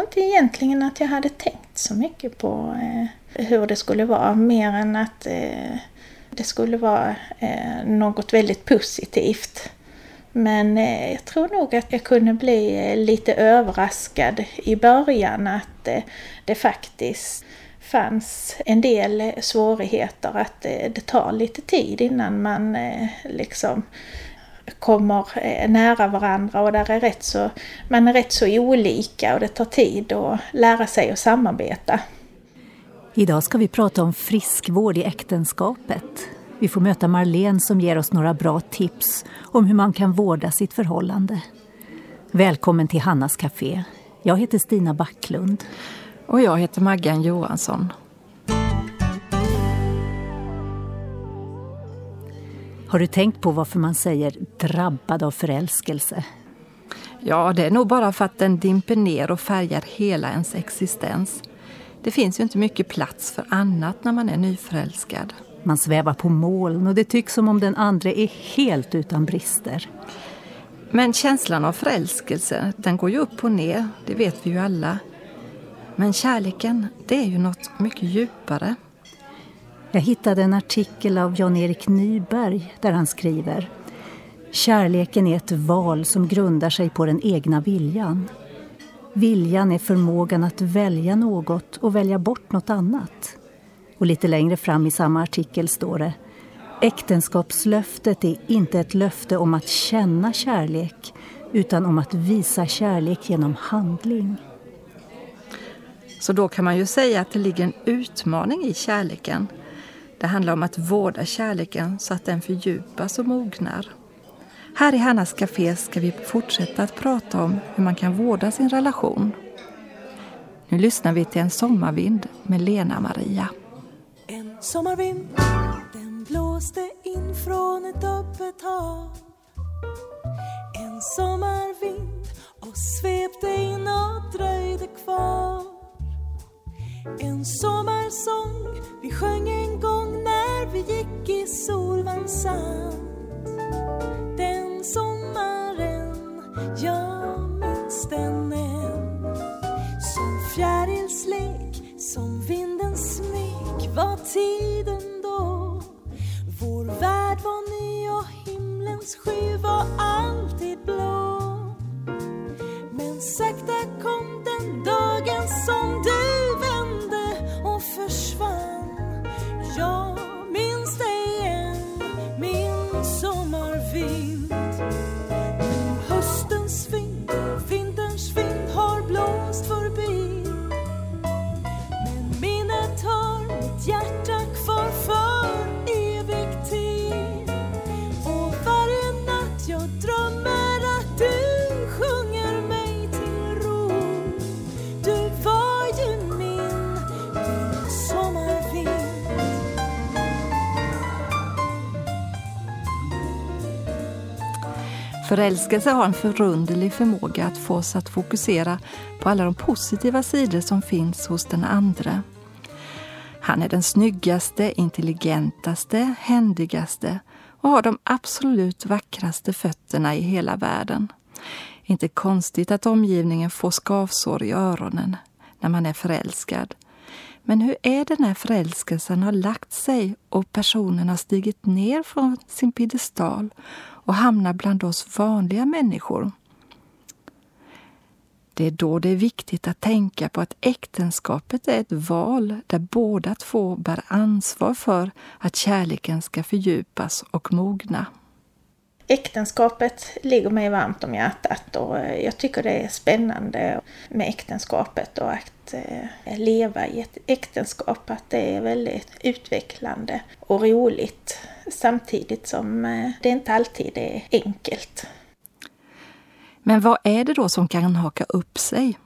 tror inte egentligen att jag hade tänkt så mycket på eh, hur det skulle vara, mer än att eh, det skulle vara eh, något väldigt positivt. Men eh, jag tror nog att jag kunde bli eh, lite överraskad i början att eh, det faktiskt fanns en del eh, svårigheter, att eh, det tar lite tid innan man eh, liksom kommer nära varandra och där är rätt så, man är rätt så olika och det tar tid att lära sig att samarbeta. Idag ska vi prata om friskvård i äktenskapet. Vi får möta Marlene som ger oss några bra tips om hur man kan vårda sitt förhållande. Välkommen till Hannas Café. Jag heter Stina Backlund. Och jag heter Maggan Johansson. Har du tänkt på varför man säger drabbad av förälskelse? Ja, det är nog bara för att den dimper ner och färgar hela ens existens. Det finns ju inte mycket plats för annat när man är nyförälskad. Man svävar på moln och det tycks som om den andra är helt utan brister. Men känslan av förälskelse, den går ju upp och ner, det vet vi ju alla. Men kärleken, det är ju något mycket djupare. Jag hittade en artikel av Jan-Erik Nyberg där han skriver Kärleken är ett val som grundar sig på den egna viljan. Viljan är förmågan att välja något och välja bort något annat. Och lite längre fram i samma artikel står det Äktenskapslöftet är inte ett löfte om att känna kärlek utan om att visa kärlek genom handling. Så då kan man ju säga att det ligger en utmaning i kärleken. Det handlar om att vårda kärleken så att den fördjupas och mognar. Här i Hannas Café ska vi fortsätta att prata om hur man kan vårda sin relation. Nu lyssnar vi till En sommarvind med Lena Maria. En sommarvind, den blåste in från ett öppet hav. En sommarvind och svepte in och dröjde kvar. En sommarsång vi sjöng en gång när vi gick i Solvallsand. Den sommaren, Förälskelse har en förunderlig förmåga att få oss att fokusera på alla de positiva sidor som finns hos den andra. Han är den snyggaste, intelligentaste, händigaste och har de absolut vackraste fötterna i hela världen. Inte konstigt att omgivningen får skavsår i öronen när man är förälskad. Men hur är det när förälskelsen har lagt sig och personen har stigit ner från sin piedestal och hamnar bland oss vanliga människor? Det är då det är viktigt att tänka på att äktenskapet är ett val där båda två bär ansvar för att kärleken ska fördjupas och mogna. Äktenskapet ligger mig varmt om hjärtat och eh, jag tycker det är spännande med äktenskapet och att eh, leva i ett äktenskap. Att det är väldigt utvecklande och roligt samtidigt som eh, det inte alltid är enkelt. Men vad är det då som kan haka upp sig?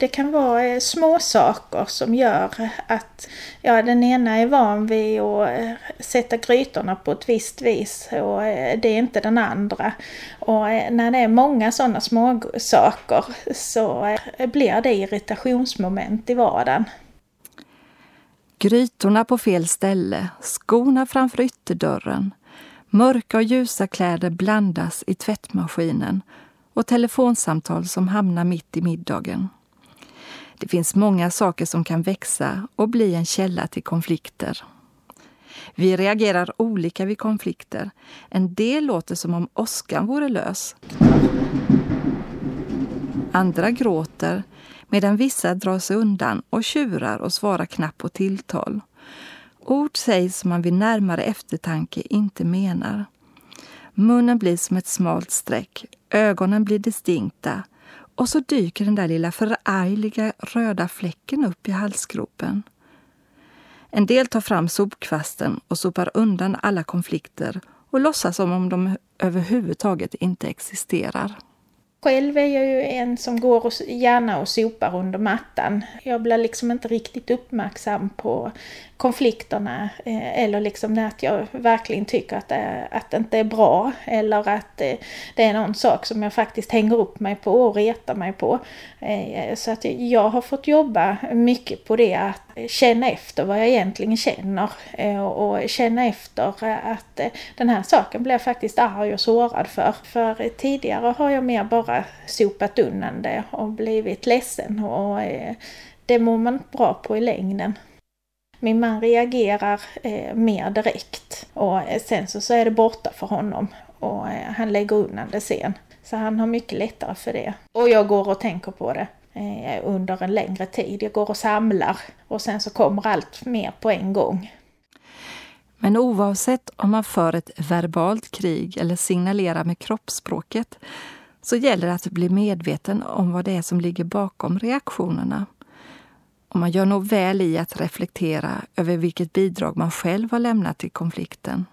Det kan vara eh, små saker som gör att ja, den ena är van vid att eh, sätta grytorna på ett visst vis och eh, det är inte den andra. Och när det är många sådana små saker så blir det irritationsmoment i vardagen. Grytorna på fel ställe, skorna framför ytterdörren, mörka och ljusa kläder blandas i tvättmaskinen och telefonsamtal som hamnar mitt i middagen. Det finns många saker som kan växa och bli en källa till konflikter. Vi reagerar olika vid konflikter. En del låter som om åskan vore lös. Andra gråter medan vissa drar sig undan och tjurar och svarar knappt på tilltal. Ord sägs som man vid närmare eftertanke inte menar. Munnen blir som ett smalt streck, ögonen blir distinkta och så dyker den där lilla förargliga röda fläcken upp i halsgropen. En del tar fram sopkvasten och sopar undan alla konflikter och låtsas som om de överhuvudtaget inte existerar. Själv är jag ju en som går och, gärna och sopar under mattan. Jag blir liksom inte riktigt uppmärksam på konflikterna eh, eller liksom när jag verkligen tycker att det, att det inte är bra eller att det, det är någon sak som jag faktiskt hänger upp mig på och retar mig på. Så att jag har fått jobba mycket på det att känna efter vad jag egentligen känner och känna efter att den här saken blir jag faktiskt arg och sårad för. För tidigare har jag mer bara sopat undan det och blivit ledsen och det mår man inte bra på i längden. Min man reagerar eh, mer direkt och eh, sen så, så är det borta för honom och eh, han lägger undan det sen. Så han har mycket lättare för det. Och jag går och tänker på det eh, under en längre tid. Jag går och samlar och sen så kommer allt mer på en gång. Men oavsett om man för ett verbalt krig eller signalerar med kroppsspråket så gäller det att bli medveten om vad det är som ligger bakom reaktionerna och man gör nog väl i att reflektera över vilket bidrag man själv har lämnat till konflikten.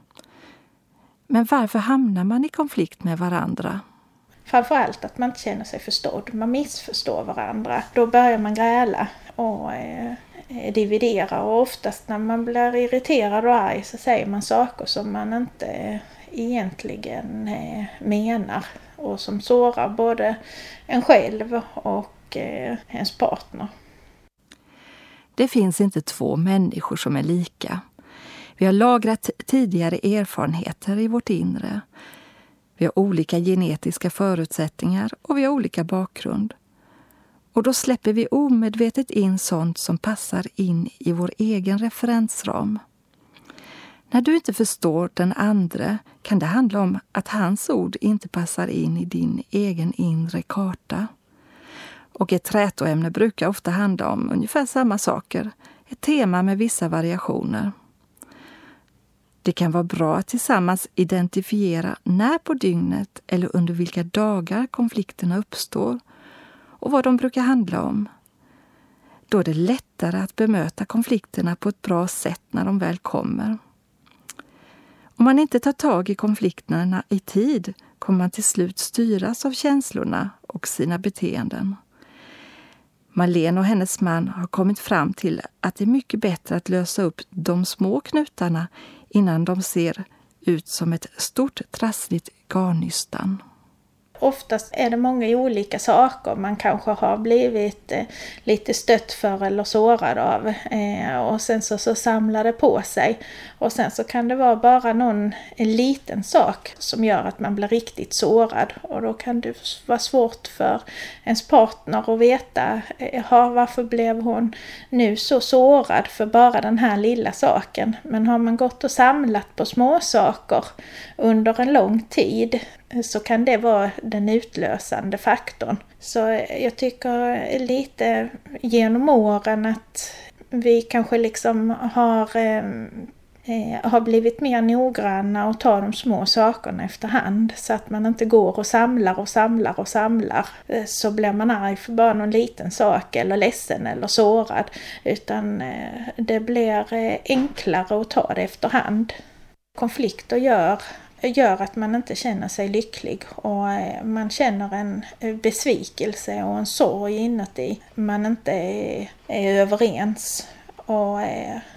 Men varför hamnar man i konflikt med varandra? Framförallt att man inte känner sig förstådd. Man missförstår varandra. Då börjar man gräla och eh, dividera och oftast när man blir irriterad och arg så säger man saker som man inte eh, egentligen eh, menar och som sårar både en själv och eh, ens partner. Det finns inte två människor som är lika. Vi har lagrat tidigare erfarenheter i vårt inre. Vi har olika genetiska förutsättningar och vi har olika bakgrund. Och då släpper vi omedvetet in sånt som passar in i vår egen referensram. När du inte förstår den andre kan det handla om att hans ord inte passar in i din egen inre karta. Och ett trätoämne brukar ofta handla om ungefär samma saker, ett tema med vissa variationer. Det kan vara bra att tillsammans identifiera när på dygnet eller under vilka dagar konflikterna uppstår och vad de brukar handla om. Då är det lättare att bemöta konflikterna på ett bra sätt när de väl kommer. Om man inte tar tag i konflikterna i tid kommer man till slut styras av känslorna och sina beteenden. Marlene och hennes man har kommit fram till att det är mycket bättre att lösa upp de små knutarna innan de ser ut som ett stort trassligt garnnystan. Oftast är det många olika saker man kanske har blivit eh, lite stött för eller sårad av. Eh, och sen så, så samlar det på sig. Och sen så kan det vara bara någon liten sak som gör att man blir riktigt sårad. Och då kan det vara svårt för ens partner att veta, eh, varför blev hon nu så sårad för bara den här lilla saken? Men har man gått och samlat på små saker under en lång tid så kan det vara den utlösande faktorn. Så jag tycker lite genom åren att vi kanske liksom har, eh, eh, har blivit mer noggranna och tar de små sakerna efterhand. Så att man inte går och samlar och samlar och samlar. Eh, så blir man arg för bara någon liten sak eller ledsen eller sårad. Utan eh, det blir eh, enklare att ta det efterhand. Konflikter gör gör att man inte känner sig lycklig och eh, man känner en eh, besvikelse och en sorg inuti. Man inte är, är överens och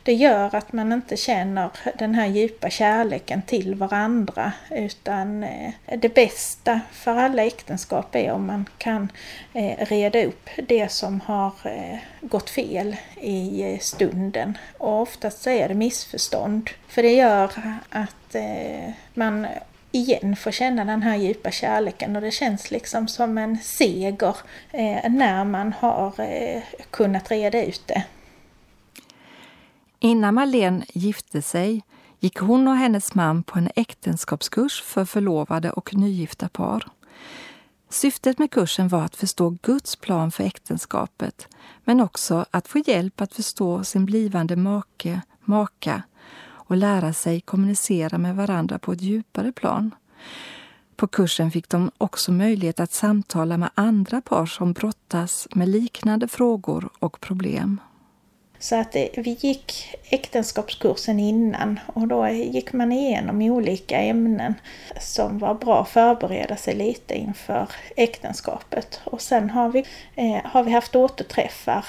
det gör att man inte känner den här djupa kärleken till varandra utan eh, det bästa för alla äktenskap är om man kan eh, reda upp det som har eh, gått fel i stunden. Och oftast så är det missförstånd. För det gör att man igen får känna den här djupa kärleken och det känns liksom som en seger när man har kunnat reda ut det. Innan Marlene gifte sig gick hon och hennes man på en äktenskapskurs för förlovade och nygifta par. Syftet med kursen var att förstå Guds plan för äktenskapet men också att få hjälp att förstå sin blivande make, maka och lära sig kommunicera med varandra på ett djupare plan. På kursen fick de också möjlighet att samtala med andra par som brottas med liknande frågor och problem. Så att vi gick äktenskapskursen innan och då gick man igenom olika ämnen som var bra att förbereda sig lite inför äktenskapet. Och sen har vi, eh, har vi haft återträffar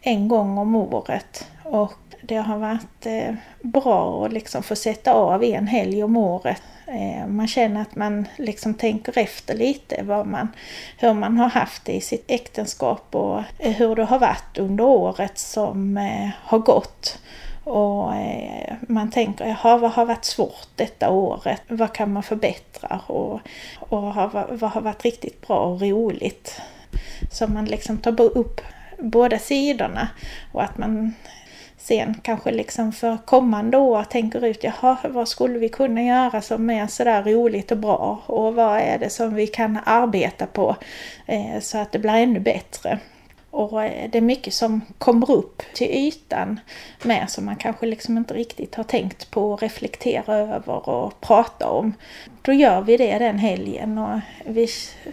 en gång om året och det har varit eh, bra att liksom få sätta av en helg om året. Eh, man känner att man liksom tänker efter lite vad man, hur man har haft det i sitt äktenskap och eh, hur det har varit under året som eh, har gått. Och man tänker, jaha, vad har varit svårt detta året? Vad kan man förbättra? Och, och vad har varit riktigt bra och roligt? Så man liksom tar upp båda sidorna och att man sen kanske liksom för kommande år tänker ut, jaha, vad skulle vi kunna göra som är sådär roligt och bra och vad är det som vi kan arbeta på eh, så att det blir ännu bättre. Och eh, det är mycket som kommer upp till ytan med som man kanske liksom inte riktigt har tänkt på att reflektera över och prata om. Då gör vi det den helgen och vi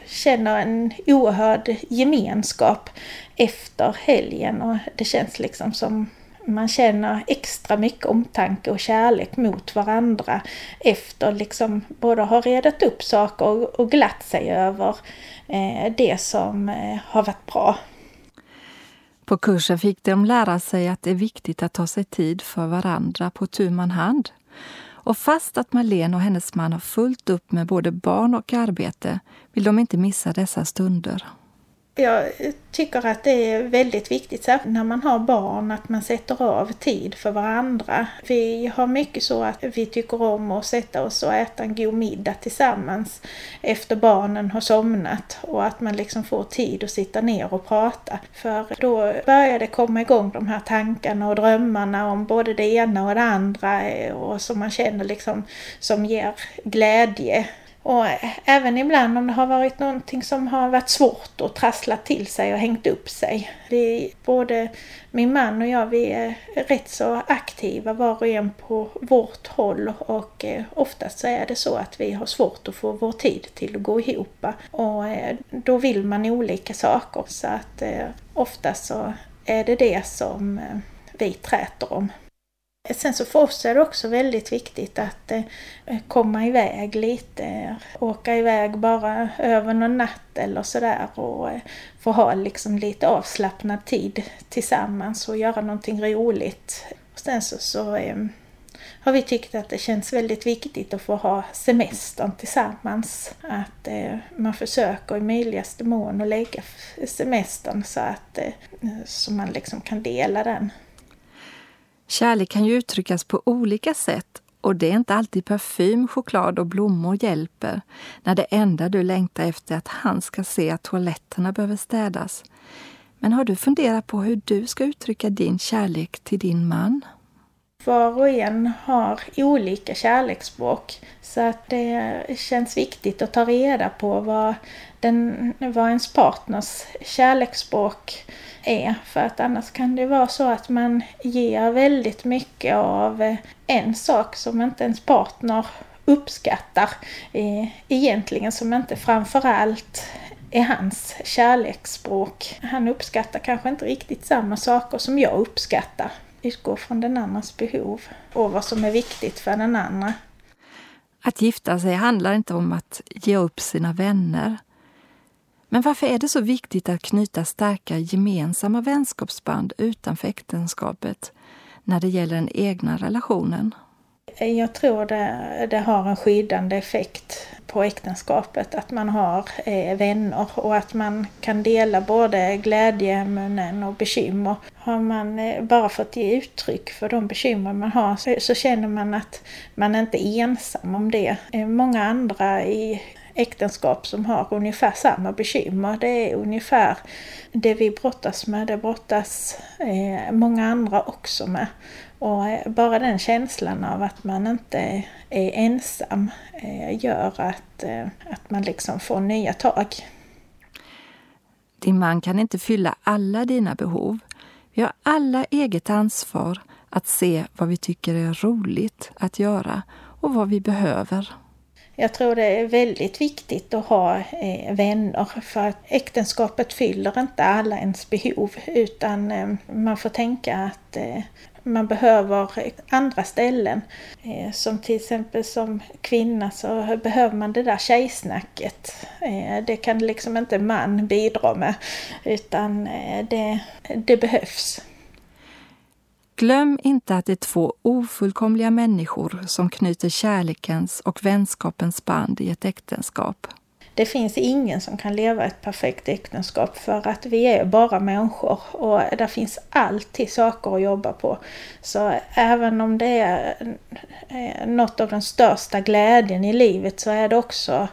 känner en oerhörd gemenskap efter helgen och det känns liksom som man känner extra mycket omtanke och kärlek mot varandra efter liksom både ha redat upp saker och, och glatt sig över eh, det som eh, har varit bra. På kursen fick de lära sig att det är viktigt att ta sig tid för varandra på tu man hand. Och fast att Marlene och hennes man har fullt upp med både barn och arbete vill de inte missa dessa stunder. Jag tycker att det är väldigt viktigt, särskilt när man har barn, att man sätter av tid för varandra. Vi har mycket så att vi tycker om att sätta oss och äta en god middag tillsammans efter barnen har somnat och att man liksom får tid att sitta ner och prata. För då börjar det komma igång de här tankarna och drömmarna om både det ena och det andra eh, och som man känner liksom som ger glädje och även ibland om det har varit någonting som har varit svårt och trasslat till sig och hängt upp sig. Vi, både min man och jag, vi är rätt så aktiva var och en på vårt håll och eh, oftast så är det så att vi har svårt att få vår tid till att gå ihop. Och eh, då vill man olika saker så att eh, oftast så är det det som vi träter om. Sen så för oss är det också väldigt viktigt att eh, komma iväg lite, åka iväg bara över någon natt eller sådär och eh, få ha liksom lite avslappnad tid tillsammans och göra någonting roligt. Och sen så, så eh, har vi tyckt att det känns väldigt viktigt att få ha semestern tillsammans. Att eh, man försöker i möjligaste mån att lägga semestern så att eh, så man liksom kan dela den. Kärlek kan ju uttryckas på olika sätt och det är inte alltid parfym, choklad och blommor hjälper när det enda du längtar efter är att han ska se att toaletterna behöver städas. Men har du funderat på hur du ska uttrycka din kärlek till din man? Var och en har olika kärleksspråk så att det känns viktigt att ta reda på vad, den, vad ens partners kärleksspråk är. För att annars kan det vara så att man ger väldigt mycket av en sak som inte ens partner uppskattar. Egentligen som inte framförallt är hans kärleksspråk. Han uppskattar kanske inte riktigt samma saker som jag uppskattar utgå från den andras behov och vad som är viktigt för den andra. Att gifta sig handlar inte om att ge upp sina vänner. Men varför är det så viktigt att knyta starka gemensamma vänskapsband utanför äktenskapet när det gäller den egna relationen? Jag tror det, det har en skyddande effekt på äktenskapet, att man har eh, vänner och att man kan dela både glädjeämnen och bekymmer. Har man eh, bara fått ge uttryck för de bekymmer man har så, så, känner man att man inte är ensam om det. Eh, många andra i äktenskap som har ungefär samma bekymmer. Det är ungefär det vi brottas med, det brottas eh, många andra också med. Och eh, bara den känslan av att man inte är ensam eh, gör att, eh, att man liksom får nya tag. Din man kan inte fylla alla dina behov. Vi har alla eget ansvar att se vad vi tycker är roligt att göra och vad vi behöver. Jag tror det är väldigt viktigt att ha vänner för att äktenskapet fyller inte alla ens behov utan man får tänka att man behöver andra ställen. Eh, som till exempel som kvinna så behöver man det där tjejsnacket. Eh, det kan liksom inte man bidra med utan eh, det, det behövs. Glöm inte att det är två ofullkomliga människor som knyter kärlekens och vänskapens band i ett äktenskap. Det finns ingen som kan leva ett perfekt äktenskap för att vi är bara människor och det finns alltid saker att jobba på. Så även om det är eh, något av den största glädjen i livet så är det också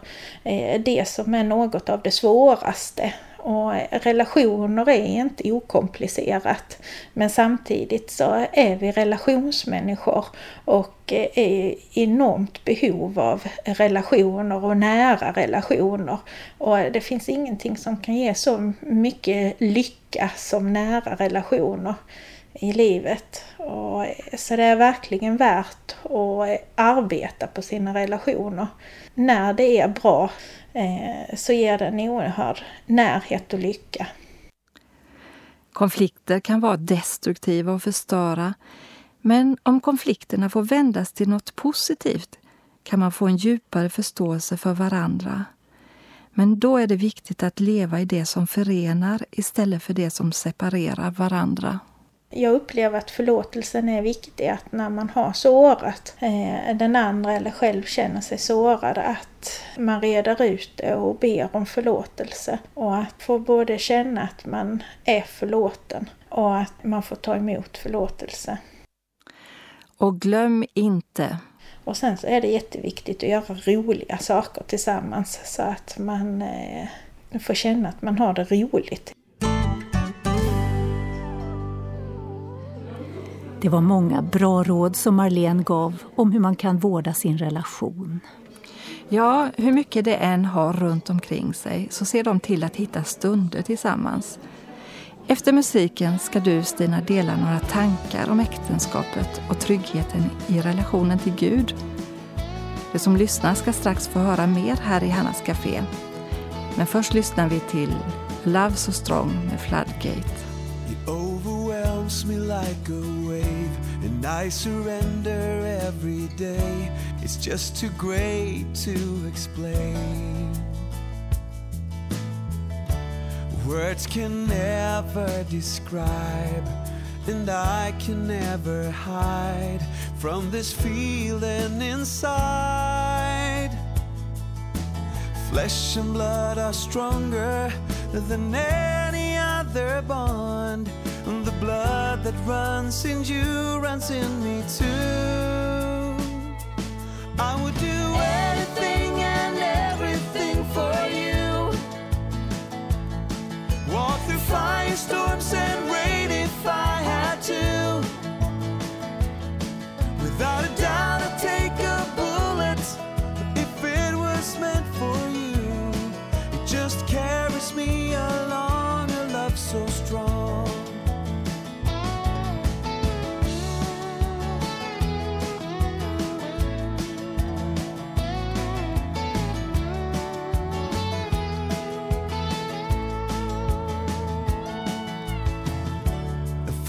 eh, det som är något av det svåraste. Och relationer är inte okomplicerat. Men samtidigt så är vi relationsmänniskor och är i enormt behov av relationer och nära relationer. Och det finns ingenting som kan ge så mycket lycka som nära relationer i livet. Och, så det är verkligen värt att arbeta på sina relationer. När det är bra eh, så ger det en oerhörd närhet och lycka. Konflikter kan vara destruktiva och förstöra. Men om konflikterna får vändas till något positivt kan man få en djupare förståelse för varandra. Men då är det viktigt att leva i det som förenar istället för det som separerar varandra. Jag upplever att förlåtelsen är viktig, att när man har sårat eh, den andra eller själv känner sig sårad, att man reder ut det och ber om förlåtelse. Och att få både känna att man är förlåten och att man får ta emot förlåtelse. Och glöm inte och sen så är det jätteviktigt att göra roliga saker tillsammans så att man eh, får känna att man har det roligt. Det var många bra råd som Marlene gav om hur man kan vårda sin relation. Ja, hur mycket det än har runt omkring sig så ser de till att hitta stunder tillsammans. Efter musiken ska du, Stina, dela några tankar om äktenskapet och tryggheten i relationen till Gud. De som lyssnar ska strax få höra mer här i Hannas Café. Men först lyssnar vi till Love So Strong med Floodgate. And I surrender every day. It's just too great to explain. Words can never describe, and I can never hide from this feeling inside. Flesh and blood are stronger than any other bond blood that runs in you runs in me too. I would do anything and everything for you. Walk through firestorms and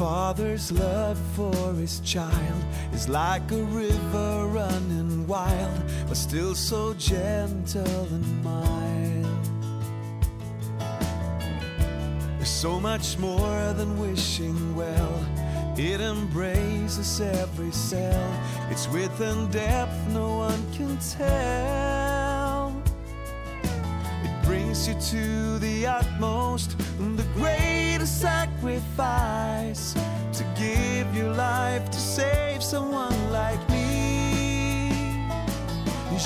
father's love for his child is like a river running wild, but still so gentle and mild. There's so much more than wishing well It embraces every cell. Its width and depth no one can tell. It brings you to the utmost, the greatest sacrifice to give your life to save someone like me.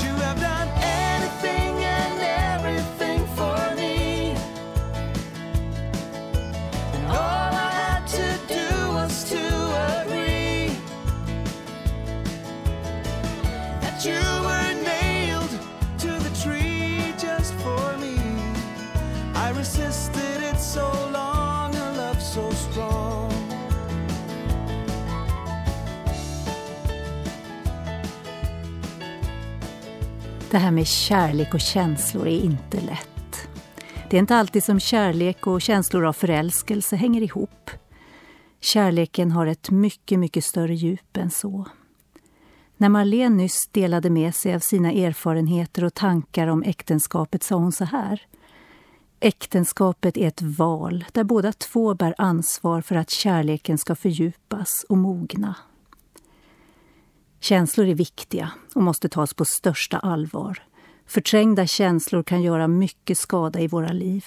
You have done Det här med kärlek och känslor är inte lätt. Det är inte alltid som kärlek och känslor av förälskelse hänger ihop. Kärleken har ett mycket, mycket större djup än så. När Marlene nyss delade med sig av sina erfarenheter och tankar om äktenskapet sa hon så här. Äktenskapet är ett val där båda två bär ansvar för att kärleken ska fördjupas och mogna. Känslor är viktiga och måste tas på största allvar. Förträngda känslor kan göra mycket skada i våra liv.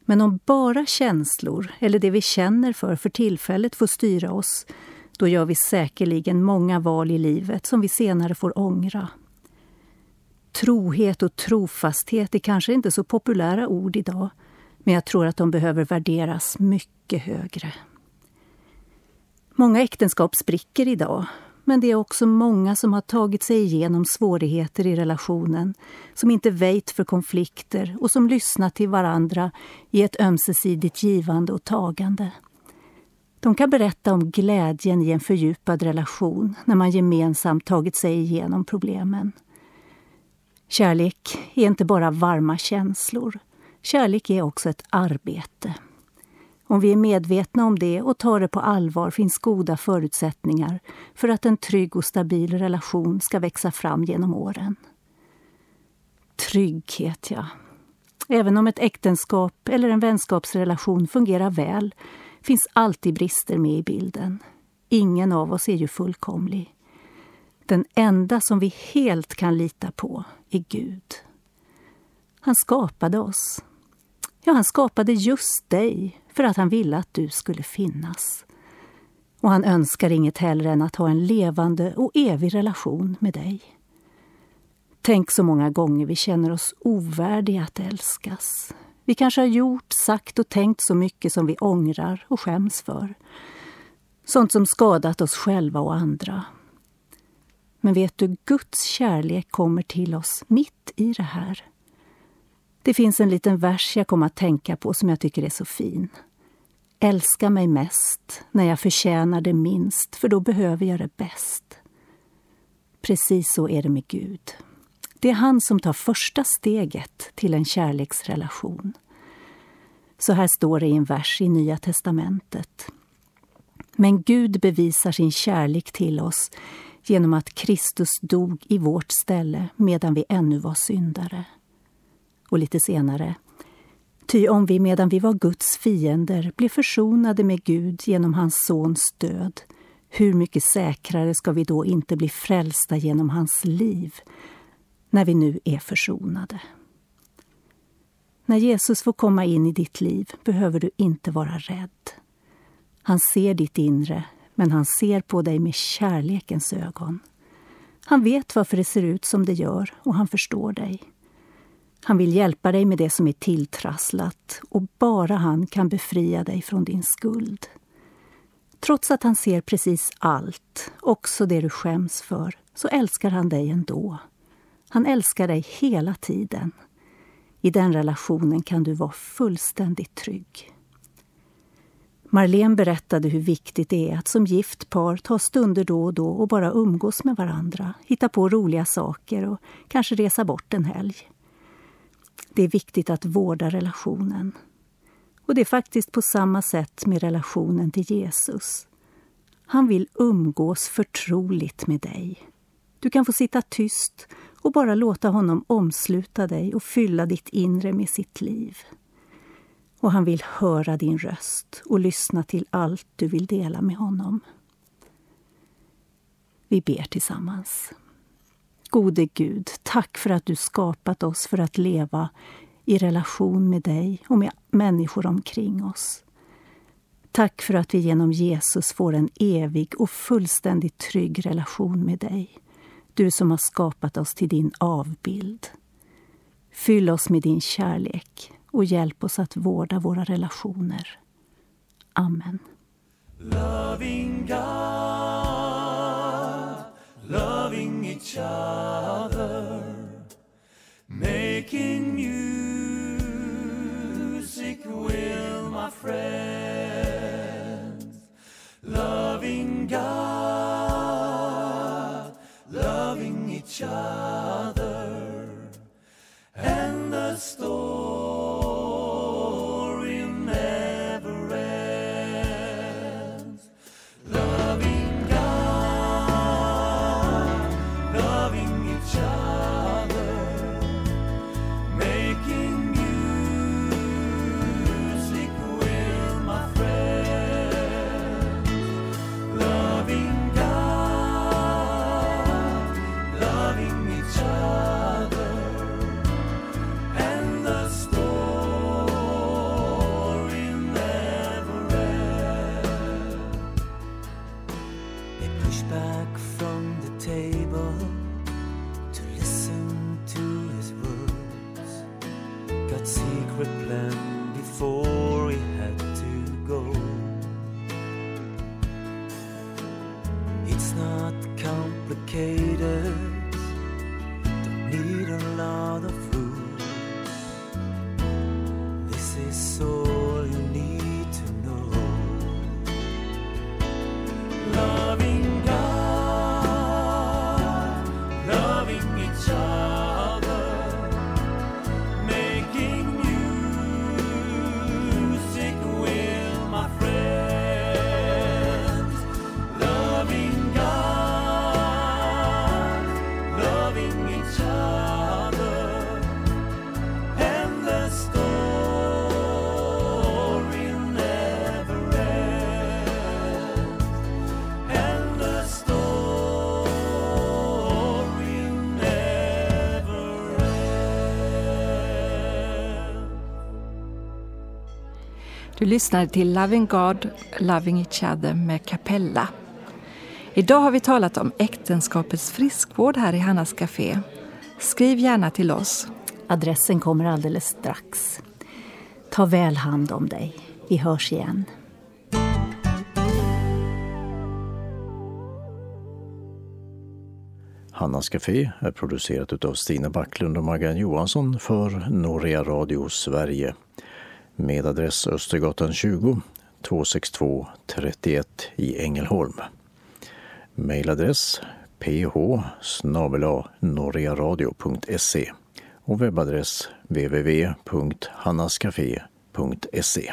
Men om bara känslor, eller det vi känner för för tillfället, får styra oss, då gör vi säkerligen många val i livet som vi senare får ångra. Trohet och trofasthet är kanske inte så populära ord idag, men jag tror att de behöver värderas mycket högre. Många äktenskap spricker idag men det är också många som har tagit sig igenom svårigheter i relationen, som inte väjt för konflikter och som lyssnat till varandra i ett ömsesidigt givande och tagande. De kan berätta om glädjen i en fördjupad relation när man gemensamt tagit sig igenom problemen. Kärlek är inte bara varma känslor. Kärlek är också ett arbete. Om vi är medvetna om det och tar det på allvar finns goda förutsättningar för att en trygg och stabil relation ska växa fram genom åren. Trygghet, ja. Även om ett äktenskap eller en vänskapsrelation fungerar väl finns alltid brister med i bilden. Ingen av oss är ju fullkomlig. Den enda som vi helt kan lita på är Gud. Han skapade oss. Ja, han skapade just dig för att han ville att du skulle finnas. Och han önskar inget hellre än att ha en levande och evig relation med dig. Tänk så många gånger vi känner oss ovärdiga att älskas. Vi kanske har gjort, sagt och tänkt så mycket som vi ångrar och skäms för. Sånt som skadat oss själva och andra. Men vet du, Guds kärlek kommer till oss mitt i det här. Det finns en liten vers jag kom att tänka på som jag tycker är så fin. Älska mig mest när jag förtjänar det minst, för då behöver jag det bäst. Precis så är det med Gud. Det är han som tar första steget till en kärleksrelation. Så här står det i en vers i Nya testamentet. Men Gud bevisar sin kärlek till oss genom att Kristus dog i vårt ställe medan vi ännu var syndare. Och lite senare. Ty om vi medan vi var Guds fiender blev försonade med Gud genom hans sons död, hur mycket säkrare ska vi då inte bli frälsta genom hans liv, när vi nu är försonade? När Jesus får komma in i ditt liv behöver du inte vara rädd. Han ser ditt inre, men han ser på dig med kärlekens ögon. Han vet varför det ser ut som det gör och han förstår dig. Han vill hjälpa dig med det som är tilltrasslat och bara han kan befria dig från din skuld. Trots att han ser precis allt, också det du skäms för, så älskar han dig ändå. Han älskar dig hela tiden. I den relationen kan du vara fullständigt trygg. Marlene berättade hur viktigt det är att som gift par ta stunder då och då och bara umgås med varandra, hitta på roliga saker och kanske resa bort en helg. Det är viktigt att vårda relationen. Och det är faktiskt på samma sätt med relationen till Jesus. Han vill umgås förtroligt med dig. Du kan få sitta tyst och bara låta honom omsluta dig och fylla ditt inre med sitt liv. och han vill höra din röst och lyssna till allt du vill dela med honom. Vi ber tillsammans. Gode Gud, tack för att du skapat oss för att leva i relation med dig och med människor omkring oss. Tack för att vi genom Jesus får en evig och fullständigt trygg relation med dig. Du som har skapat oss till din avbild. Fyll oss med din kärlek och hjälp oss att vårda våra relationer. Amen. Loving each other, making music with my friends. Loving God, loving each other, and the story complicated, Du lyssnade till Loving God, Loving Each Other med Capella. Idag har vi talat om äktenskapets friskvård här i Hannas Café. Skriv gärna till oss. Adressen kommer alldeles strax. Ta väl hand om dig. Vi hörs igen. Hannas Café är producerat av Stina Backlund och Maggan Johansson för Norea Radio Sverige med adress Östergatan 20 262 31 i Ängelholm. Mailadress ph norrearadio.se och webbadress www.hannascafé.se